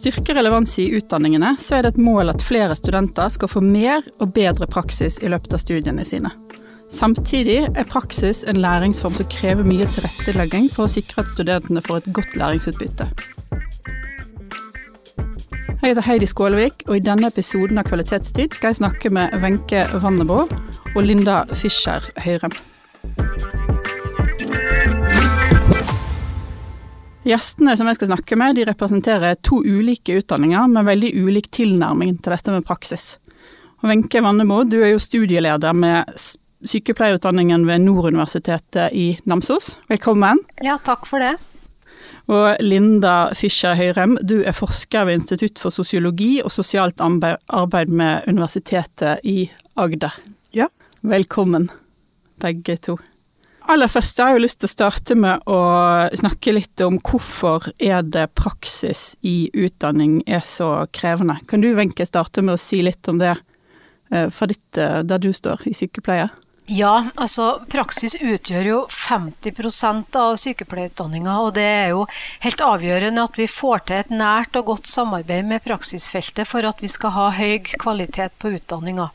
Styrke relevans i utdanningene, så er det et mål at flere studenter skal få mer og bedre praksis i løpet av studiene sine. Samtidig er praksis en læringsform som krever mye tilrettelegging for å sikre at studentene får et godt læringsutbytte. Jeg heter Heidi Skålevik, og i denne episoden av Kvalitetstid skal jeg snakke med Wenche Wannebo og Linda Fischer Høyrem. Gjestene som jeg skal snakke med, de representerer to ulike utdanninger med veldig ulik tilnærming til dette med praksis. Og Wenche Wannebo, du er jo studieleder med sykepleierutdanningen ved Nord universitetet i Namsos. Velkommen. Ja, takk for det. Og Linda Fischer Høyrem, du er forsker ved Institutt for sosiologi og sosialt arbeid med Universitetet i Agder. Ja. Velkommen, begge to. Aller først har jeg lyst til å starte med å snakke litt om hvorfor er det praksis i utdanning er så krevende. Kan du Wenche starte med å si litt om det eh, fra ditt, eh, der du står i sykepleie? Ja, altså praksis utgjør jo 50% av sykepleierutdanninga, og det er jo helt avgjørende at vi får til et nært og godt samarbeid med praksisfeltet for at vi skal ha høy kvalitet på utdanninga.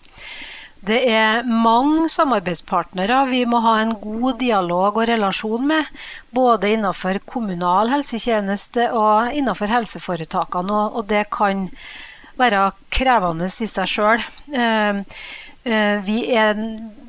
Det er mange samarbeidspartnere vi må ha en god dialog og relasjon med, både innenfor kommunal helsetjeneste og innenfor helseforetakene, og det kan være krevende i seg sjøl. Eh, vi er,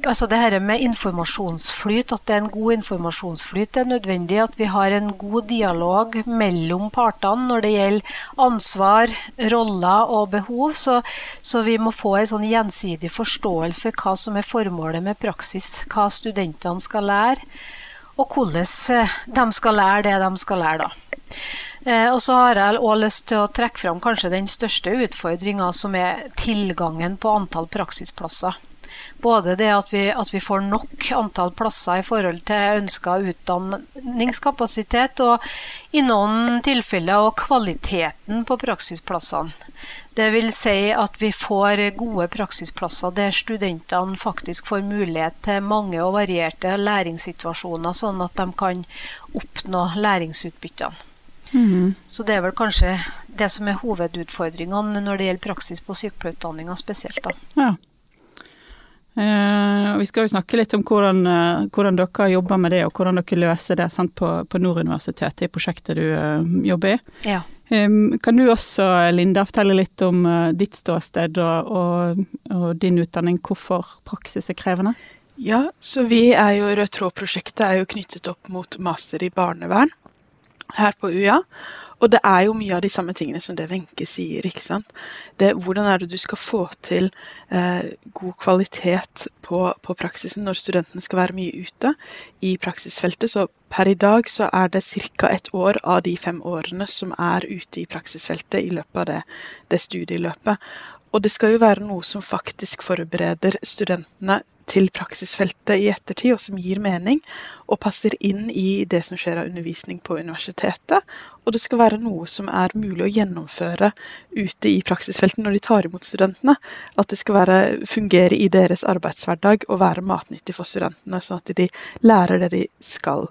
altså det her med informasjonsflyt, at det er en god informasjonsflyt, det er nødvendig at vi har en god dialog mellom partene når det gjelder ansvar, roller og behov. Så, så vi må få en sånn gjensidig forståelse for hva som er formålet med praksis, hva studentene skal lære, og hvordan eh, de skal lære det de skal lære da. Eh, og så har jeg òg lyst til å trekke fram kanskje den største utfordringa, som er tilgangen på antall praksisplasser. Både det at vi, at vi, får nok antall plasser i forhold til ønska utdanningskapasitet, og i noen tilfeller og kvaliteten på praksisplassene. Det vil si at vi får gode praksisplasser der studentene faktisk får mulighet til mange og varierte læringssituasjoner, sånn at de kan oppnå læringsutbyttene. Mm. Så det er vel kanskje det som er hovedutfordringene når det gjelder praksis på sykepleierutdanninga spesielt. da. Ja. Eh, vi skal jo snakke litt om hvordan, uh, hvordan, dere jobber med det, og hvordan dere løser det sant, på, på Nord universitet, i prosjektet du uh, jobber i. Ja. Um, kan du også, Linda, fortelle litt om uh, ditt ståsted og, og, og, din utdanning, hvorfor praksis er krevende? Ja, så vi er jo Rød tråd-prosjektet er jo knyttet opp mot master i barnevern her på UiA. Og det er jo mye av de samme tingene som det Wenche sier. ikke sant? Det, hvordan er det du skal få til eh, god kvalitet på, på, praksisen når studentene skal være mye ute i praksisfeltet? Så per i dag så er det ca. ett år av de fem årene som er ute i praksisfeltet i løpet av det, det studieløpet. Og det skal jo være noe som faktisk forbereder studentene til praksisfeltet i ettertid, og som gir mening, og passer inn i det som skjer av undervisning på universitetet. Og det skal være noe som er mulig å gjennomføre ute i praksisfeltet når de tar imot studentene. At det skal være, fungere i deres arbeidshverdag og være matnyttig for studentene, sånn at de lærer det de skal.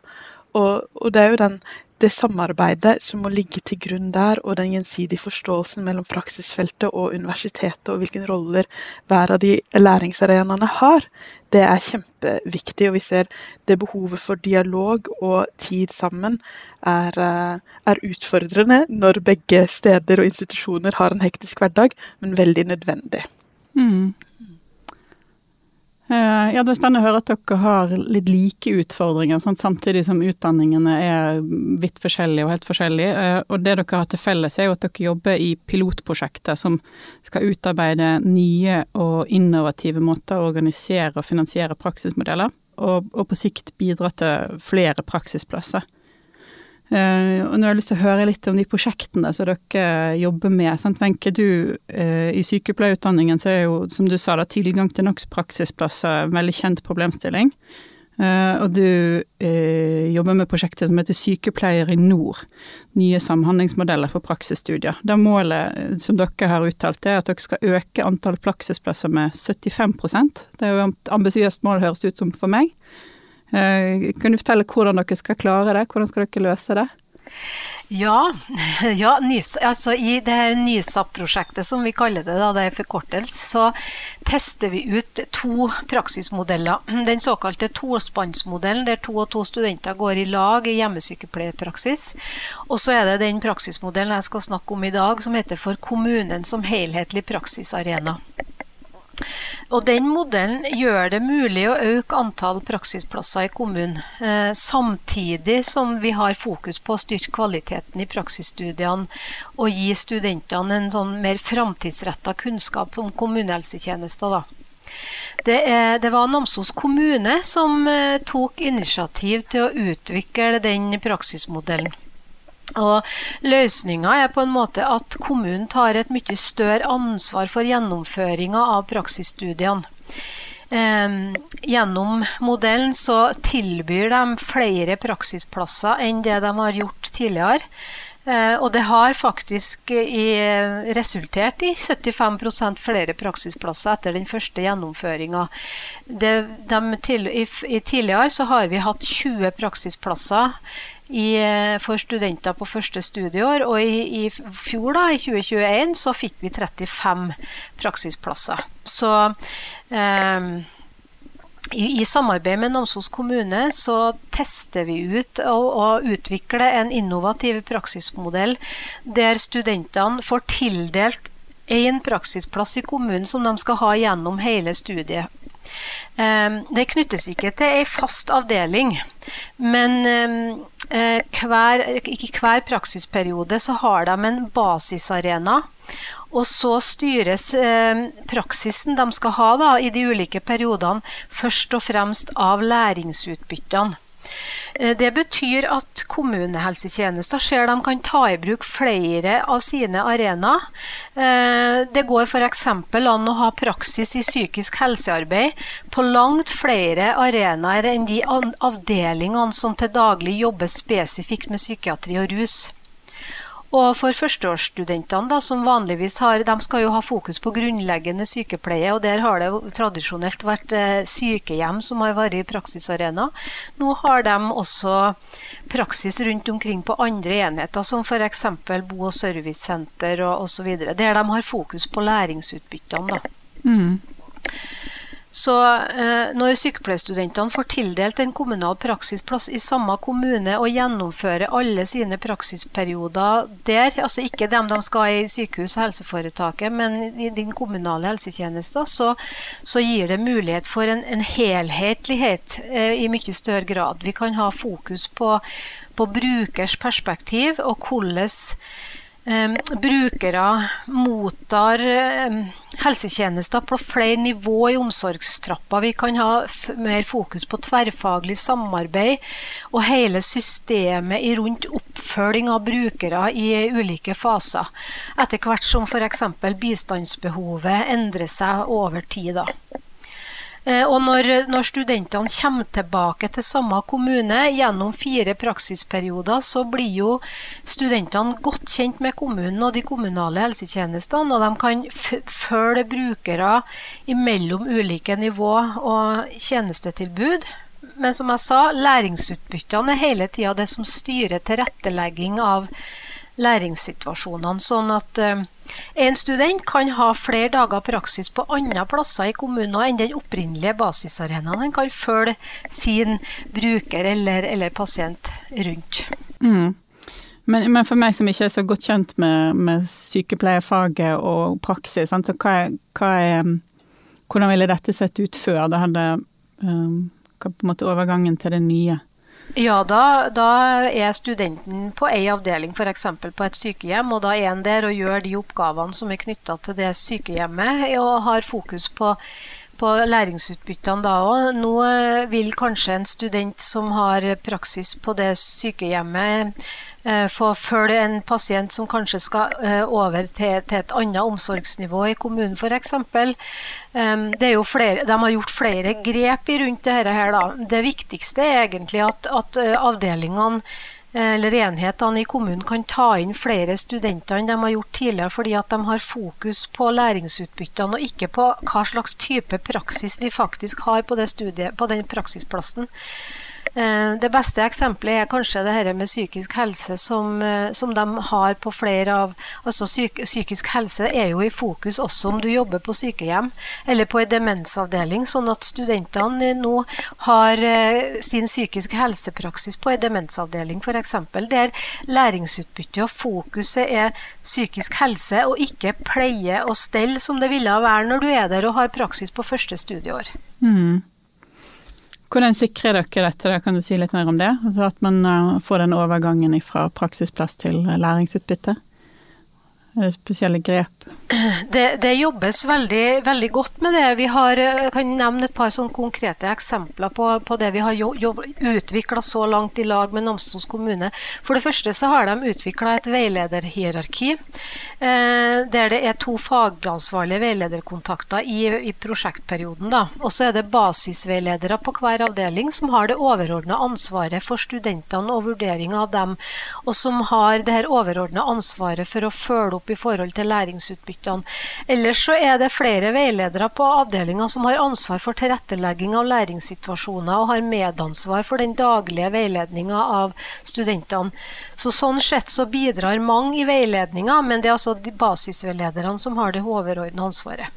Og, og det er jo den det samarbeidet som må ligge til grunn der, og den gjensidige forståelsen mellom praksisfeltet og universitetet, og hvilken roller hver av de læringsarenaene har, det er kjempeviktig. Og vi ser det behovet for dialog og tid sammen er, eh, er utfordrende når begge steder og institusjoner har en hektisk hverdag, men veldig nødvendig. Mm. Eh, ja, Det er spennende å høre at dere har litt like utfordringer, sant? samtidig som utdanningene er vidt forskjellige og helt forskjellige. Eh, og det dere har til felles, er jo at dere jobber i pilotprosjekter som skal utarbeide nye og innovative måter å organisere og finansiere praksismodeller, og, og på sikt bidra til flere praksisplasser. Uh, og nå har jeg lyst til å høre litt om de prosjektene som dere jobber med. Sant? Wenche, du uh, i sykepleierutdanningen så er jo, som du sa, da, tilgang til NOx praksisplasser en veldig kjent problemstilling. Uh, og du jobber med prosjektet som heter Sykepleier i nord. Nye samhandlingsmodeller for praksisstudier. Der målet som dere har uttalt, er at dere skal øke antall praksisplasser med 75% Det er jo et ambisiøst mål, høres ut som for meg. Eh, kan du fortelle hvordan dere skal klare det? Hvordan skal dere løse det? Ja, ja nys, altså i det her NYSAP-prosjektet som vi kaller det, da, det er forkortelse, så tester vi ut to praksismodeller. Den såkalte tospannsmodellen, der to og to studenter går i lag i hjemmesykepleierpraksis. Og så er det den praksismodellen jeg skal snakke om i dag, som heter For kommunen som helhetlig praksisarena. Og Den modellen gjør det mulig å øke antall praksisplasser i kommunen, eh, samtidig som vi har fokus på å styrke kvaliteten i praksisstudiene og gi studentene en sånn mer framtidsretta kunnskap om kommunehelsetjenester. Det, er, det, var Namsos kommune som eh, tok initiativ til å utvikle den praksismodellen. Og Løsninga er på en måte at kommunen tar et mye større ansvar for gjennomføringa av praksisstudiene. Eh, gjennom modellen så tilbyr de flere praksisplasser enn det de har gjort tidligere. Eh, og det har faktisk i, resultert i 75% flere praksisplasser etter den første gjennomføringa. Tidligere så har vi hatt 20 praksisplasser i, eh, for studenter på første studieår. Og i, i, fjor, da, i 2021, så fikk vi 35 praksisplasser. Så eh, i, i, samarbeid med Namsos kommune så tester vi ut og, og utvikler en innovativ praksismodell der studentene får tildelt én praksisplass i kommunen som de skal ha gjennom hele studiet. Ehm, det knyttes ikke til ei fast avdeling, men ehm, eh, hver, i hver praksisperiode så har de en basisarena. Og så styres eh, praksisen de skal ha da, i de ulike periodene, først og fremst av læringsutbyttene. Eh, det betyr at kommunehelsetjenester ser de kan ta i bruk flere av sine arenaer. Eh, det går f.eks. an å ha praksis i psykisk helsearbeid på langt flere arenaer enn de avdelingene som til daglig jobber spesifikt med psykiatri og rus. Og for førsteårsstudentene, da, som vanligvis har, de skal jo ha fokus på grunnleggende sykepleie, og der har det tradisjonelt vært eh, sykehjem som har vært i praksisarena. Nå har de også praksis rundt omkring på andre enheter, som f.eks. bo- og servicesenter og osv., der de har fokus på læringsutbyttene. da. Mm. Så eh, når sykepleierstudentene får tildelt en kommunal praksisplass i samme kommune og gjennomfører alle sine praksisperioder der, altså ikke dem de skal i sykehus og helseforetaket, men i din kommunale helsetjenesten, så, så gir det mulighet for en, en helhetlighet eh, i mye større grad. Vi kan ha fokus på, på brukers perspektiv og hvordan brukere mottar eh, helsetjenester på flere nivå i omsorgstrappa. Vi kan ha mer fokus på tverrfaglig samarbeid og hele systemet i rundt oppfølging av brukere i ulike faser. Etter hvert som f.eks. bistandsbehovet endrer seg over tid. Da. Eh, og når, når, studentene kommer tilbake til samme kommune gjennom fire praksisperioder, så blir jo studentene godt kjent med kommunen og de kommunale helsetjenestene, og de kan følge brukere mellom ulike nivå og tjenestetilbud. Men som jeg sa, læringsutbyttene er hele tida det som styrer tilrettelegging av læringssituasjonene. Sånn at uh, en student kan ha flere dager praksis på andre plasser i kommunen enn den opprinnelige basisarenaen. Han kan følge sin bruker eller, eller pasient rundt. Mm. Men, men, for meg som ikke er så godt kjent med, med sykepleierfaget og praksis, sant, hva er, hva er, hvordan ville dette sett ut før det hadde um, på en måte overgangen til det nye? Ja, da, da, er studenten på ei avdeling, f.eks. på et sykehjem, og da er han der og gjør de oppgavene som er knytta til det sykehjemmet, og har fokus på, på læringsutbyttene da òg. Nå eh, vil kanskje en student som har praksis på det sykehjemmet, Eh, få følge en pasient som kanskje skal eh, over til, et annet omsorgsnivå i kommunen f.eks. De har gjort flere grep rundt dette. her. Da. Det viktigste er egentlig at, at avdelingene eller enhetene i kommunen kan ta inn flere studenter enn de har gjort tidligere, fordi at de har fokus på læringsutbyttene og ikke på hva slags type praksis vi faktisk har på, studiet, på den praksisplassen. Eh, det beste eksempelet er kanskje det her med psykisk helse som, eh, som de har på flere av altså psyk, Psykisk helse er jo i fokus også om du jobber på sykehjem eller på en demensavdeling, sånn at studentene nå har eh, sin psykiske helsepraksis på en demensavdeling f.eks. Der læringsutbyttet og fokuset er psykisk helse og ikke pleie og stell som det ville være når du er der og har praksis på første studieår. Mm. Hvordan sikrer dere dette, kan du si litt mer om det? Altså at man eh, får den overgangen fra praksisplass til læringsutbytte? Er det spesielle grep? Det, det, jobbes veldig, veldig, godt med det. Vi har, jeg kan nevne et par konkrete eksempler på, på det vi har utvikla så langt i lag med Namsos kommune. For det første så har de utvikla et veilederhierarki. Eh, der det er to fagansvarlige veilederkontakter i, i prosjektperioden. Og så er det basisveiledere på hver avdeling som har det overordna ansvaret for studentene og vurdering av dem. Og som har det her overordna ansvaret for å følge opp i forhold til læringsutbyttene. Ellers så er det flere veiledere på avdelinga som har ansvar for tilrettelegging av læringssituasjoner og har medansvar for den daglige veiledninga av studentene. Så Sånn sett så bidrar mange i veiledninga, men det er altså de basisveilederne som har det overordna ansvaret.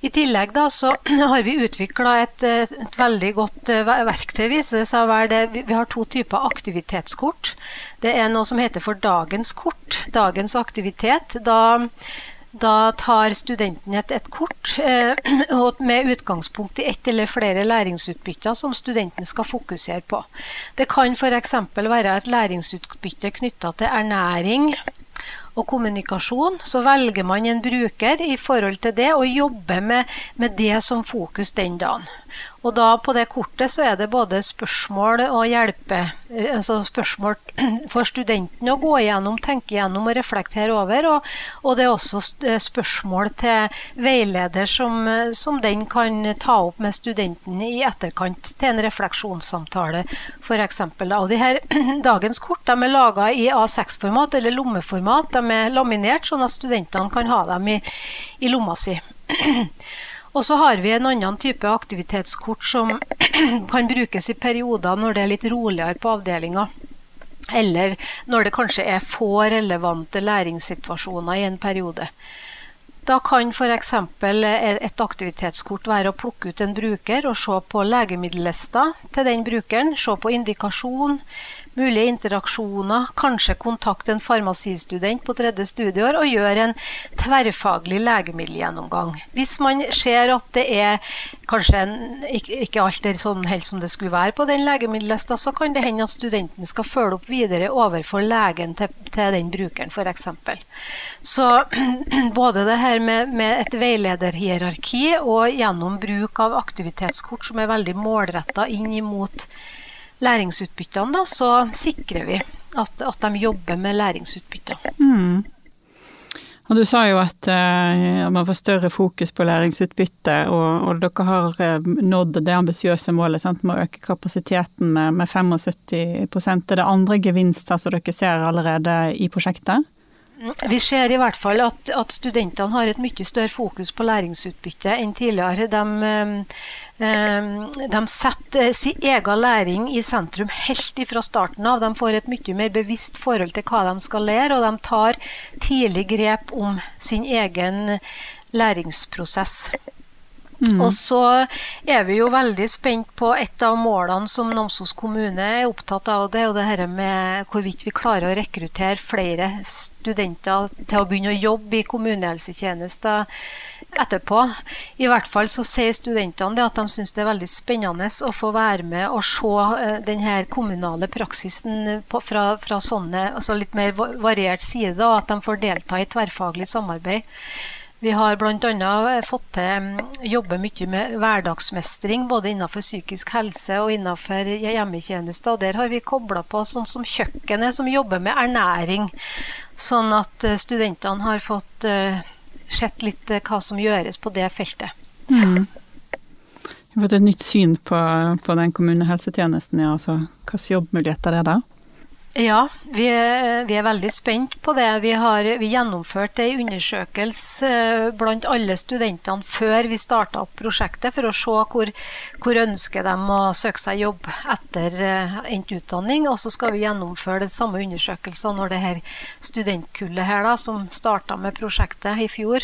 I tillegg da, så har vi utvikla et, et, veldig godt eh, verktøy. viser det seg være det. Vi har to typer aktivitetskort. Det er noe som heter for dagens kort. Dagens aktivitet. Da, da tar studenten et, et kort eh, med utgangspunkt i ett eller flere læringsutbytter som studenten skal fokusere på. Det kan f.eks. være et læringsutbytte knytta til ernæring og kommunikasjon, så velger man en bruker i forhold til det og jobber med, med det som fokus den dagen. Og da på det kortet så er det både spørsmål og hjelpe altså spørsmål for studenten å gå igjennom, tenke igjennom og reflektere over. Og, og det er også eh, spørsmål til veileder som, som, den kan ta opp med studenten i etterkant til en refleksjonssamtale, f.eks. Dagens kort de er laga i A6-format eller lommeformat. De er laminert, sånn at studentene kan ha dem i, i lomma si. Og så har vi en annen type aktivitetskort som kan brukes i perioder når det er litt roligere på avdelinga. Eller når det kanskje er få relevante læringssituasjoner i en periode. Da kan f.eks. et aktivitetskort være å plukke ut en bruker og se på legemiddellista til den brukeren. Se på indikasjon, mulige interaksjoner, kanskje kontakte en farmasistudent på tredje studieår og gjøre en tverrfaglig legemiddelgjennomgang. Hvis man ser at det er kanskje en, ikke alt er sånn helt som det skulle være på den legemiddellista, så kan det hende at studenten skal følge opp videre overfor legen til, til den brukeren, f.eks. Så både det her med, med et veilederhierarki og gjennom bruk av aktivitetskort som er veldig målretta inn imot læringsutbyttene, da, så sikrer vi at, at de jobber med læringsutbytter. Mm. Du sa jo at uh, man får større fokus på læringsutbytte, og, og dere har uh, nådd det ambisiøse målet sant, med å øke kapasiteten med, med 75 Er det andre gevinster som dere ser allerede i prosjektet? Vi ser i hvert fall at, at, studentene har et mye større fokus på læringsutbytte enn tidligere. De, eh, de setter sin egen læring i sentrum helt fra starten av. De får et mye mer bevisst forhold til hva de skal lære, og de tar tidlig grep om sin egen læringsprosess. Mm. Og så er vi jo veldig spent på et av målene som Namsos kommune er opptatt av. Det er jo det her med hvorvidt vi klarer å rekruttere flere studenter til å begynne å jobbe i kommunehelsetjenester etterpå. I hvert fall så sier studentene at de syns det er veldig spennende å få være med og se den denne kommunale praksisen fra, fra sånne, altså litt mer variert side, og at de får delta i tverrfaglig samarbeid. Vi har bl.a. fått til mm, jobbe mye med hverdagsmestring, både innenfor psykisk helse og innenfor hjemmetjenester. Der har vi kobla på sånn som kjøkkenet, som jobber med ernæring. Sånn at eh, studentene har fått uh, sett litt hva som gjøres på det feltet. Mm. Vi har fått et nytt syn på, på den kommunehelsetjenesten, ja, altså hvilke jobbmuligheter er det der? Ja, vi er, vi er, veldig spent på det. Vi har vi gjennomførte en undersøkelse eh, blant alle studentene før vi starta opp prosjektet, for å se hvor, hvor ønsker de å søke seg jobb etter eh, endt utdanning. Og så skal vi gjennomføre det samme undersøkelsen når det her studentkullet her da, som starta med prosjektet i fjor,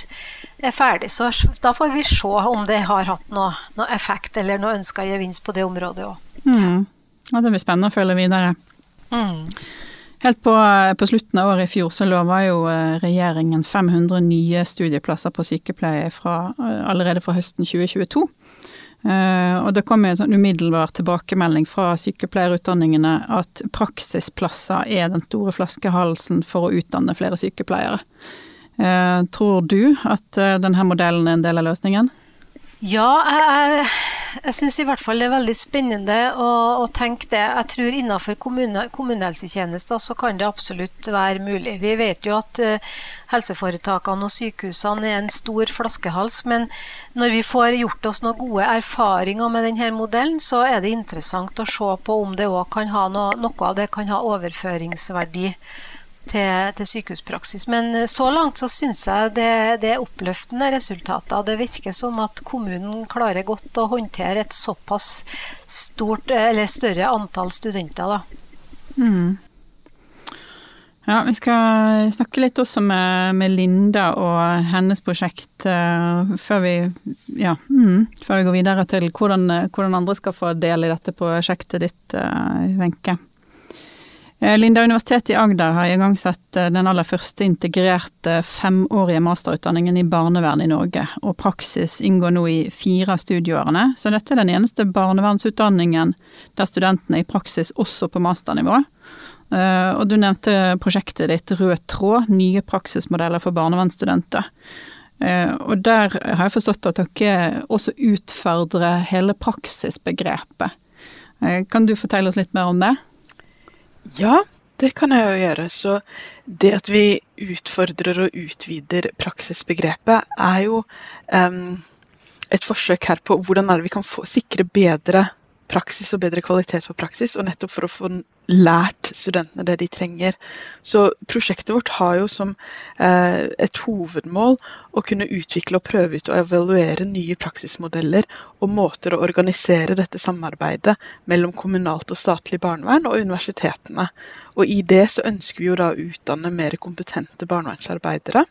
er ferdig. Så da får vi se om det har hatt noe, noe effekt eller noe ønska gevinst på det området òg. Mm. Ja, det blir spennende å følge videre. Mm. Helt på, på, slutten av året i fjor så lova jo eh, regjeringen 500 nye studieplasser på sykepleie fra, eh, allerede fra høsten 2022. Uh, eh, og det kom en sånn umiddelbar tilbakemelding fra sykepleierutdanningene at praksisplasser er den store flaskehalsen for å utdanne flere sykepleiere. Tror du at denne modellen er en del av løsningen? Ja, jeg, jeg syns i hvert fall det er veldig spennende å, å tenke det. Jeg tror innenfor kommune, kommunehelsetjenester så kan det absolutt være mulig. Vi vet jo at uh, helseforetakene og sykehusene er en stor flaskehals, men når vi får gjort oss noen gode erfaringer med denne modellen, så er det interessant å se på om det òg kan ha noe, noe av det kan ha overføringsverdi til, til, sykehuspraksis. Men eh, så langt så syns jeg det, det, er oppløftende resultater. Det virker som at kommunen klarer godt å håndtere et såpass stort, eller større antall studenter. Da. Mm. Ja, Vi skal snakke litt også med, med Linda og hennes prosjekt uh, før, vi, ja, mm, før, vi, går videre til hvordan, hvordan, andre skal få del i dette prosjektet ditt, eh, Wenche. Uh, Eh, Linda Universitetet i Agder har igangsatt eh, den aller første integrerte femårige masterutdanningen i barnevern i Norge, og praksis inngår nå i fire av studieårene, så dette er den eneste barnevernsutdanningen der studentene er i praksis også på masternivå. Eh, og du nevnte prosjektet ditt Rød tråd, nye praksismodeller for barnevernsstudenter. Og der har jeg forstått at dere også utfordrer hele praksisbegrepet. Kan du fortelle oss litt mer om det? Ja, det kan jeg jo gjøre. Så det at vi utfordrer og utvider praksisbegrepet, er jo um, et forsøk her på hvordan vi kan få, sikre bedre praksis og bedre kvalitet på praksis, og nettopp for å få lært studentene det de trenger. Så prosjektet vårt har jo som eh, et hovedmål å kunne utvikle og prøve ut og evaluere nye praksismodeller og måter å organisere dette samarbeidet mellom kommunalt og statlig barnevern og universitetene. Og i det så ønsker vi jo da å utdanne mer kompetente barnevernsarbeidere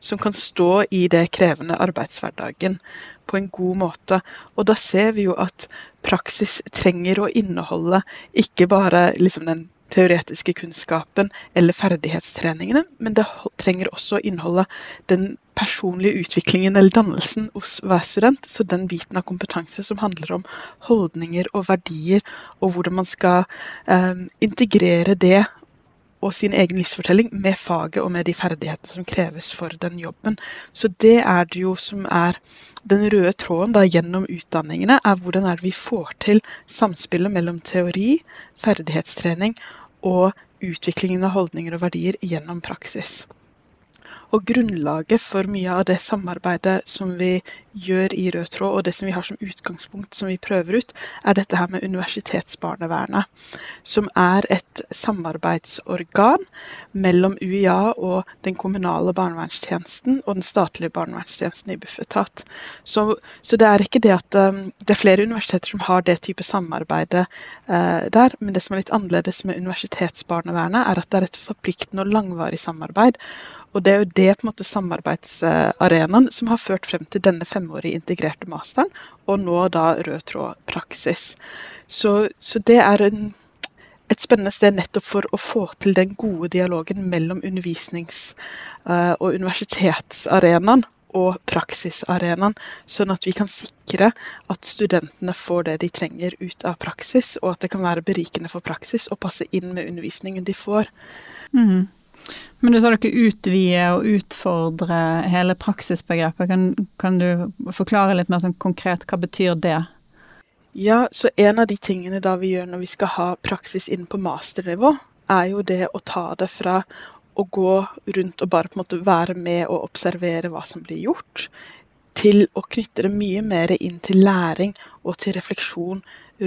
som kan stå i det krevende arbeidshverdagen på en god måte. Og da ser vi jo at praksis trenger å inneholde ikke bare liksom den teoretiske kunnskapen eller ferdighetstreningene, men det trenger også å inneholde den personlige utviklingen eller dannelsen hos hver student. Så den biten av kompetanse som handler om holdninger og verdier, og hvordan man skal eh, integrere det og sin egen livsfortelling med faget og med de ferdighetene som kreves for den jobben. Så det er det jo som er den røde tråden da gjennom utdanningene, er hvordan er det vi får til samspillet mellom teori, ferdighetstrening og utviklingen av holdninger og verdier gjennom praksis. Og grunnlaget for mye av det samarbeidet som vi gjør i Rød tråd, og det som vi har som utgangspunkt som vi prøver ut, er dette her med Universitetsbarnevernet. Som er et samarbeidsorgan mellom UiA og den kommunale barnevernstjenesten og den statlige barnevernstjenesten i Bufetat. Så, så, det er ikke det at um, det er flere universiteter som har det type samarbeidet uh, der, men det som er litt annerledes med Universitetsbarnevernet, er at det er et forpliktende og langvarig samarbeid. Og det er jo det på en måte samarbeidsarenaen som har ført frem til denne femårige integrerte masteren, og nå da rød tråd praksis. Så, så det er en, et spennende sted nettopp for å få til den gode dialogen mellom undervisnings- uh, og universitetsarenaen og praksisarenaen, sånn at vi kan sikre at studentene får det de trenger ut av praksis, og at det kan være berikende for praksis og passe inn med undervisningen de får. Mm. Men du sa dere utvide og utfordre hele praksisbegrepet. Kan, kan du forklare litt mer sånn konkret, hva betyr det? Ja, så En av de tingene da vi gjør når vi skal ha praksis inn på masternivå, er jo det å ta det fra å gå rundt og bare på en måte være med og observere hva som blir gjort, til å knytte det mye mer inn til læring og til refleksjon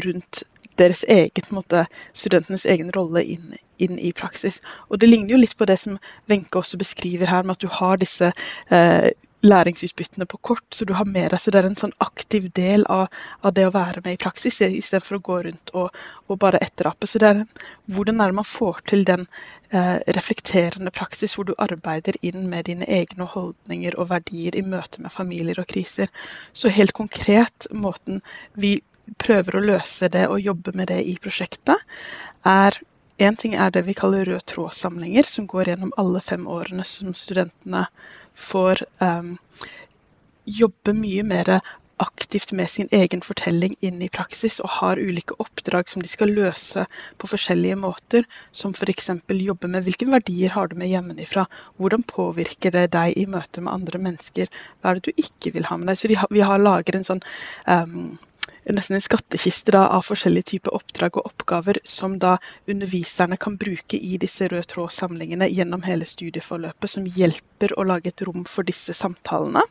rundt deres eget, måte, studentenes egen rolle inn, inn, i praksis. Og Det ligner jo litt på det som Wenche også beskriver her, med at du har disse eh, læringsutbyttene på kort, så du har med deg. Så det er en sånn aktiv del av, av det å være med i praksis, istedenfor å gå rundt og, og bare etterape. Så det er en, hvordan er det man får til den eh, reflekterende praksis, hvor du arbeider inn med dine egne holdninger og verdier i møte med familier og kriser. Så helt konkret, måten vi prøver å løse det og jobbe med det i prosjektet, er Én ting er det vi kaller rød tråd-samlinger, som går gjennom alle fem årene som studentene får um, jobbe mye mer aktivt med sin egen fortelling inn i praksis, og har ulike oppdrag som de skal løse på forskjellige måter. Som f.eks. jobbe med hvilke verdier har du med hjemmefra, hvordan påvirker det deg i møte med andre mennesker, hva er det du ikke vil ha med deg. Så vi har, vi har lager en sånn um, nesten en skattkiste da, av forskjellige typer oppdrag og oppgaver som da underviserne kan bruke i disse rød tråd-samlingene gjennom hele studieforløpet, som hjelper å lage et rom for disse samtalene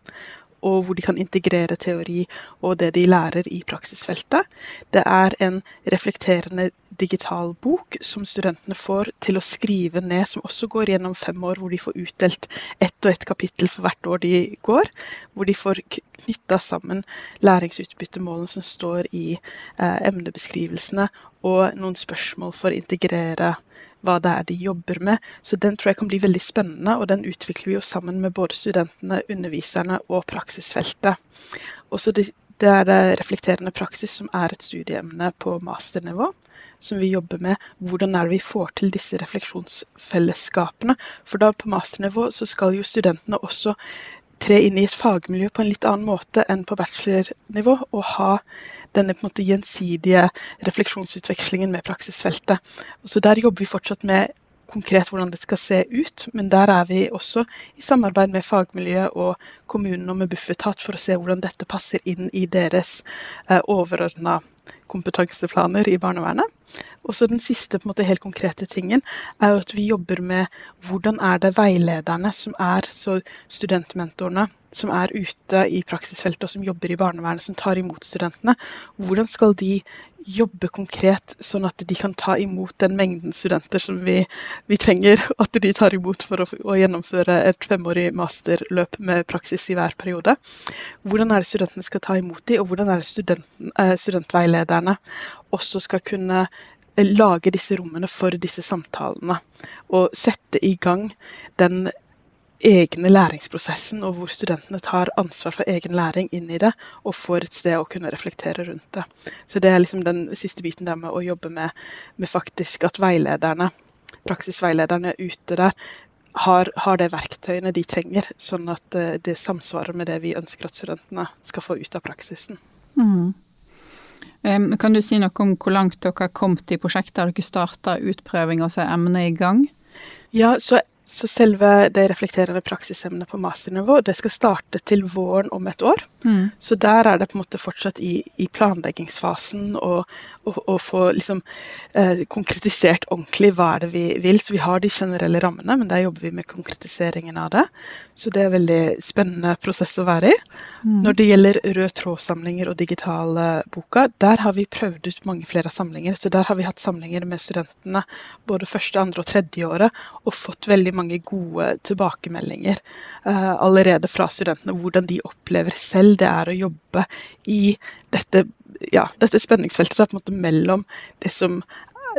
og hvor de kan integrere teori og det de lærer i praksisfeltet. Det er en reflekterende digital bok som studentene får til å skrive ned, som også går gjennom fem år, hvor de får utdelt ett og ett kapittel for hvert år de går. Hvor de får knytta sammen læringsutbyttemålene som står i eh, emnebeskrivelsene, og noen spørsmål for å integrere hva det er de jobber med. Så den tror jeg kan bli veldig spennende, og den utvikler vi jo sammen med både studentene, underviserne og praksisfeltet. Også det, det er det reflekterende praksis som er et studieemne på masternivå, som vi jobber med. Hvordan er det vi får til disse refleksjonsfellesskapene? For da på masternivå så skal jo studentene også tre inn i et fagmiljø på en litt annen måte enn på bachelornivå, og ha denne på en måte gjensidige refleksjonsutvekslingen med praksisfeltet. Og så Der jobber vi fortsatt med konkret hvordan det skal se ut, men der er vi også i samarbeid med fagmiljøet og kommunen og med Bufetat for å se hvordan dette passer inn i deres eh, overordna kompetanseplaner i barnevernet. Og så Den siste på en måte, helt konkrete tingen er jo at vi jobber med hvordan er det veilederne, som er så studentmentorene, som er ute i praksisfeltet og som jobber i barnevernet, som tar imot studentene, hvordan skal de jobbe konkret, sånn at de kan ta imot den mengden studenter som vi, vi trenger at de tar imot for å, å, gjennomføre et femårig masterløp med praksis i hver periode. Hvordan er det studentene skal ta imot dem, og hvordan er det studenten, studentveilederne også skal kunne lage disse rommene for disse samtalene. Og sette i gang den egne læringsprosessen, og hvor studentene tar ansvar for egen læring inn i det, og får et sted å kunne reflektere rundt det. Så det er liksom den siste biten der med å jobbe med, med faktisk at veilederne, praksisveilederne ute der, har, har det verktøyene de trenger, sånn at det, eh, det samsvarer med det vi ønsker at studentene skal få ut av praksisen. Mm. Kan du si noe om hvor langt dere har kommet i prosjektet? Har dere starta utprøving og så er emnet i gang? Ja, så så selve det reflekterende praksisemnet på masternivå det skal starte til våren om et år. Mm. Så der er det på en måte fortsatt i, i planleggingsfasen å få liksom, eh, konkretisert ordentlig hva er det vi vil. Så vi har de generelle rammene, men der jobber vi med konkretiseringen av det. Så det er en veldig spennende prosess å være i. Mm. Når det gjelder rød tråd-samlinger og digitale boka, der har vi prøvd ut mange flere samlinger. Så der har vi hatt samlinger med studentene både første, andre og tredje året og fått veldig mange gode tilbakemeldinger uh, allerede fra studentene. Hvordan de opplever selv det er å jobbe i dette, ja, dette spenningsfeltet da, på en måte mellom det som,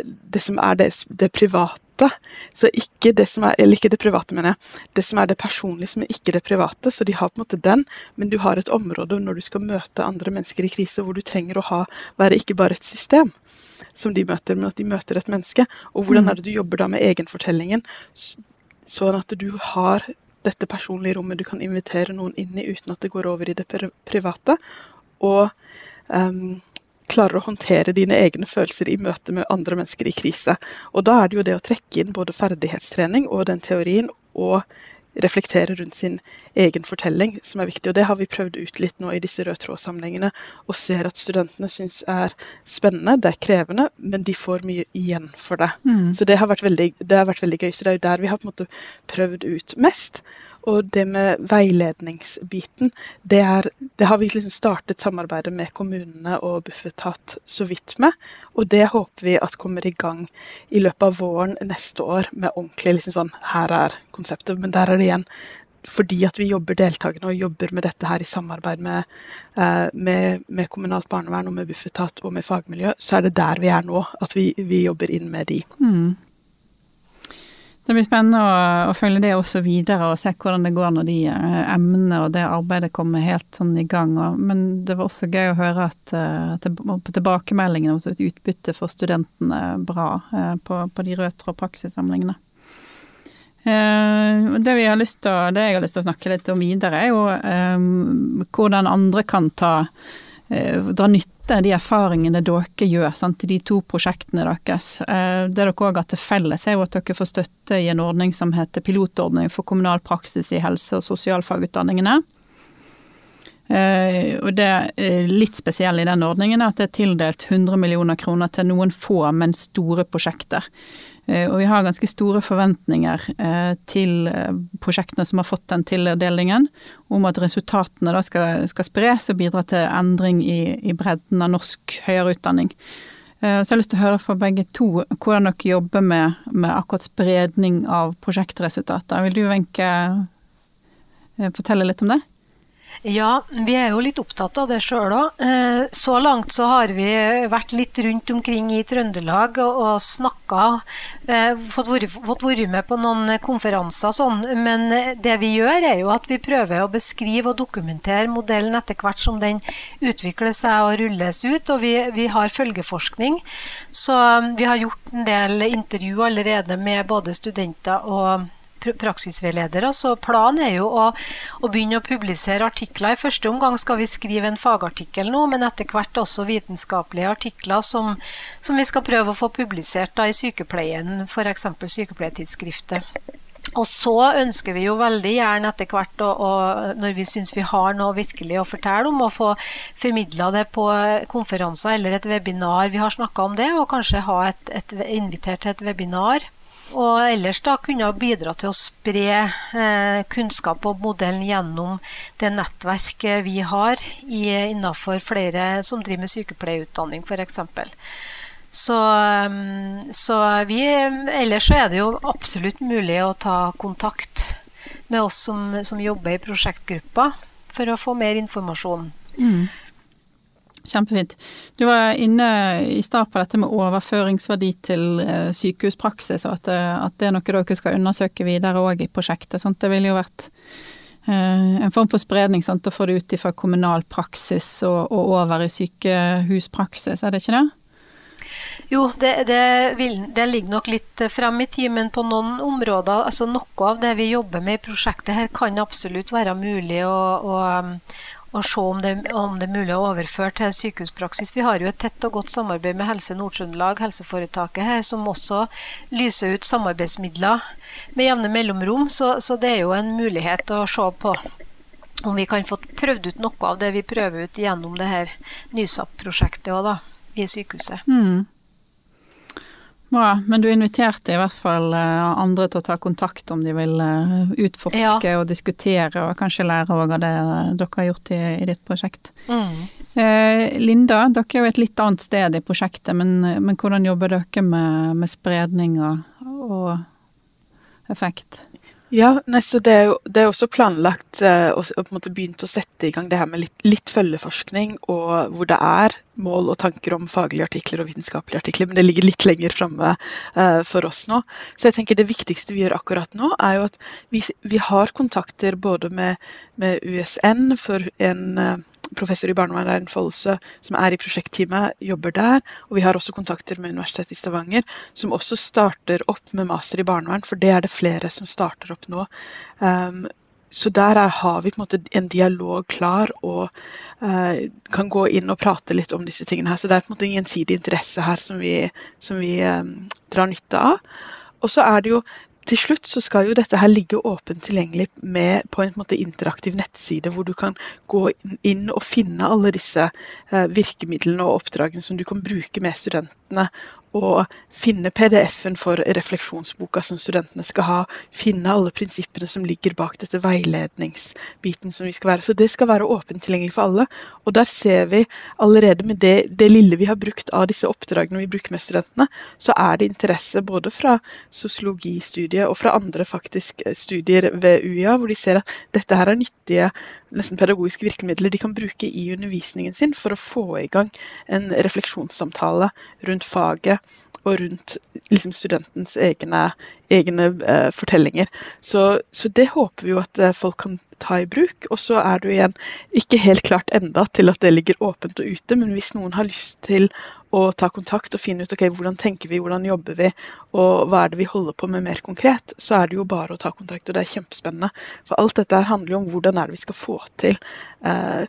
det som er det, det, private. Så ikke det som er, eller ikke det private, mener jeg. Det som er det personlige, som er ikke det private. Så de har på en måte den, men du har et område når du skal møte andre mennesker i krise, hvor du trenger å ha, være ikke bare et system som de møter, men at de møter et menneske. Og hvordan mm. er det du jobber da med egenfortellingen? Sånn at du har dette personlige rommet du kan invitere noen inn i uten at det går over i det private. Og um, klarer å håndtere dine egne følelser i møte med andre mennesker i krise. Og da er det jo det å trekke inn både ferdighetstrening og den teorien og reflektere rundt sin egen fortelling, som er viktig. Og det har vi prøvd ut litt nå i disse rød tråd-samlingene, og ser at studentene syns er spennende, det er krevende, men de får mye igjen for det. Mm. Så det har, veldig, det har, vært veldig, gøy. Så det er jo der vi har på en måte prøvd ut mest. Og det med veiledningsbiten, det, er, det har vi liksom startet samarbeidet med kommunene og Bufetat så vidt med. Og det håper vi at kommer i gang i løpet av våren neste år med ordentlig liksom sånn Her er konseptet. Men der er det igjen fordi at vi jobber deltakende og jobber med dette her i samarbeid med, eh, med, med kommunalt barnevern og med Bufetat og med fagmiljø, så er det der vi er nå. At vi, vi jobber inn med de. Mm. Det blir spennende å, å, følge det også videre og se hvordan det går når de uh, emnene og det arbeidet kommer helt sånn i gang. Og, men det var også gøy å høre at uh, på tilbakemeldingene også et utbytte for studentene bra uh, på, på, de rød praksissamlingene. Det, vi har lyst til, det jeg har lyst til å snakke litt om videre, er jo hvordan andre kan ta dra nytte av de erfaringene dere gjør sant, i de to prosjektene deres. Eh, det dere òg har til felles, er jo at dere får støtte i en ordning som heter Pilotordning for kommunal praksis i helse- og sosialfagutdanningene. Eh, og det litt spesielle i den ordningen er at det er tildelt 100 millioner kroner til noen få, men store prosjekter. Eh, og vi har ganske store forventninger eh, til prosjektene som har fått den tildelingen, om at resultatene da skal, skal spres og bidra til endring i, i, bredden av norsk høyere utdanning. Så jeg har lyst til å høre fra begge to hvordan dere jobber med, med akkurat spredning av prosjektresultater. Vil du, Wenche, fortelle litt om det? Ja, vi er jo litt opptatt av det sjøl òg. Eh, så langt så har vi vært litt rundt omkring i Trøndelag og snakka. Eh, fått vært med på noen konferanser sånn. Men det vi gjør, er jo at vi prøver å beskrive og dokumentere modellen etter hvert som den utvikler seg og rulles ut. Og vi, vi har følgeforskning. Så vi har gjort en del intervju allerede med både studenter og praksisveiledere. Så planen er jo å, å, begynne å publisere artikler. I første omgang skal vi skrive en fagartikkel nå, men etter hvert også vitenskapelige artikler som, som vi skal prøve å få publisert da, i sykepleien, f.eks. Sykepleiertidsskriftet. Og så ønsker vi jo veldig gjerne etter hvert, og, og når vi syns vi har noe virkelig å fortelle om, å få formidla det på konferanser eller et webinar. Vi har snakka om det, og kanskje ha et, et, invitert til et webinar og ellers da kunne bidra til å spre eh, kunnskap om modellen gjennom det nettverket vi har i, innenfor flere som driver med sykepleierutdanning f.eks. Så, mm, så vi, ellers så er det jo absolutt mulig å ta kontakt med oss som, som jobber i prosjektgruppa, for å få mer informasjon. Mm. Kjempefint. Du var inne i stad på dette med overføringsverdi til eh, sykehuspraksis, og at, eh, at, det er noe dere skal undersøke videre òg i prosjektet. Sant? Det ville jo vært eh, en form for spredning sant? å få det ut fra kommunal praksis og, og, over i sykehuspraksis, er det ikke det? Jo, det, det, vil, det, ligger nok litt frem i tid, men på noen områder, altså noe av det vi jobber med i prosjektet her, kan absolutt være mulig å, å, og se om det, om det, er mulig å overføre til sykehuspraksis. Vi har jo et tett og godt samarbeid med Helse Nord-Trøndelag, helseforetaket her, som også lyser ut samarbeidsmidler med jevne mellomrom. Så, så, det er jo en mulighet å se på om vi kan få prøvd ut noe av det vi prøver ut gjennom det her NYSAP-prosjektet òg, da, i sykehuset. Mm. Bra, men du inviterte i hvert fall eh, andre til å ta kontakt om de vil eh, utforske ja. og diskutere, og kanskje lære òg av det eh, dere har gjort i, i ditt prosjekt. Mm. Eh, Linda, dere er jo et litt annet sted i prosjektet, men, men hvordan jobber dere med, med spredning og, og effekt? Ja, nei, så det er jo det er også planlagt og, på en måte begynt å sette i gang det her med litt, litt, følgeforskning, og hvor det er mål og tanker om faglige artikler og vitenskapelige artikler, men det ligger litt lenger framme eh, for oss nå. Så jeg tenker det viktigste vi gjør akkurat nå, er jo at vi, vi har kontakter både med, med USN for en eh, professor i barnevern, Follse, som er i prosjektteamet, jobber der. Og vi har også kontakter med Universitetet i Stavanger, som også starter opp med master i barnevern, for det er det flere som starter opp nå. Um, så der er, har vi på en måte en dialog klar og eh, kan gå inn og prate litt om disse tingene her. Så det er på en måte en gjensidig interesse her som vi, som vi eh, drar nytte av. Og så er det jo til slutt så skal jo dette her ligge åpent tilgjengelig med, på en måte interaktiv nettside, hvor du kan gå inn og finne alle disse eh, virkemidlene og oppdragene som du kan bruke med studentene å finne PDF-en for refleksjonsboka som studentene skal ha. Finne alle prinsippene som ligger bak dette veiledningsbiten som vi skal være. Så det skal være åpent tilgjengelig for alle. Og der ser vi allerede med det, det lille vi har brukt av disse oppdragene vi bruker med studentene, så er det interesse både fra sosiologistudiet og fra andre faktisk studier ved UiA, hvor de ser at dette her er nyttige nesten pedagogiske virkemidler de kan bruke i undervisningen sin for å få i gang en refleksjonssamtale rundt faget og rundt liksom, studentens egne, egne uh, fortellinger. Så, så, det håper vi jo at uh, folk kan ta i bruk. Og så er det jo igjen ikke helt klart enda til at det ligger åpent og ute, men hvis noen har lyst til å ta kontakt og finne ut ok, hvordan tenker vi, hvordan jobber vi, og hva er det vi holder på med mer konkret, så er det jo bare å ta kontakt. Og det er kjempespennende. For alt dette handler jo om hvordan er det vi skal få til uh,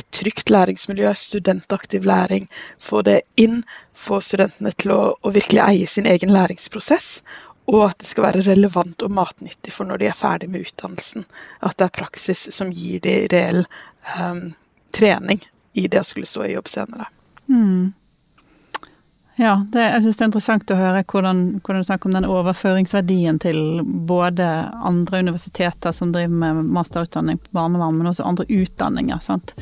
et trygt læringsmiljø, studentaktiv læring. Få det inn, få studentene til å, å, virkelig eie sin egen læringsprosess. Og at det skal være relevant og matnyttig for når de er ferdig med utdannelsen. At det er praksis som gir de reell um, trening i det å skulle stå i jobb senere. Mm. Ja, det, jeg syns det er interessant å høre hvordan, hvordan, du snakker om den overføringsverdien til både andre universiteter som driver med masterutdanning på barnevern, men også andre utdanninger. sant?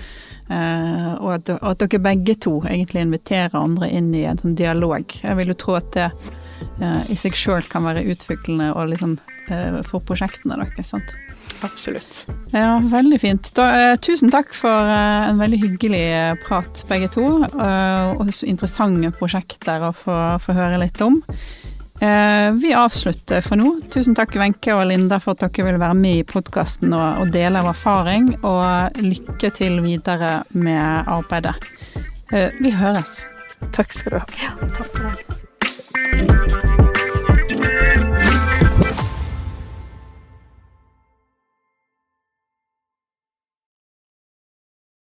Eh, og at, at, dere begge to egentlig inviterer andre inn i en sånn dialog. Jeg vil jo tro at det eh, i seg sjøl kan være utviklende og liksom, eh, for prosjektene deres. sant? Absolutt. Ja, veldig fint. Da, eh, tusen takk for eh, en veldig hyggelig eh, prat, begge to. Eh, og interessante prosjekter å få, få høre litt om. Eh, vi avslutter for nå. Tusen takk Wenche og Linda for at dere vil være med i podkasten og, og, dele av erfaring. Og lykke til videre med arbeidet. Eh, vi høres. Takk skal du ha. Ja, takk for det.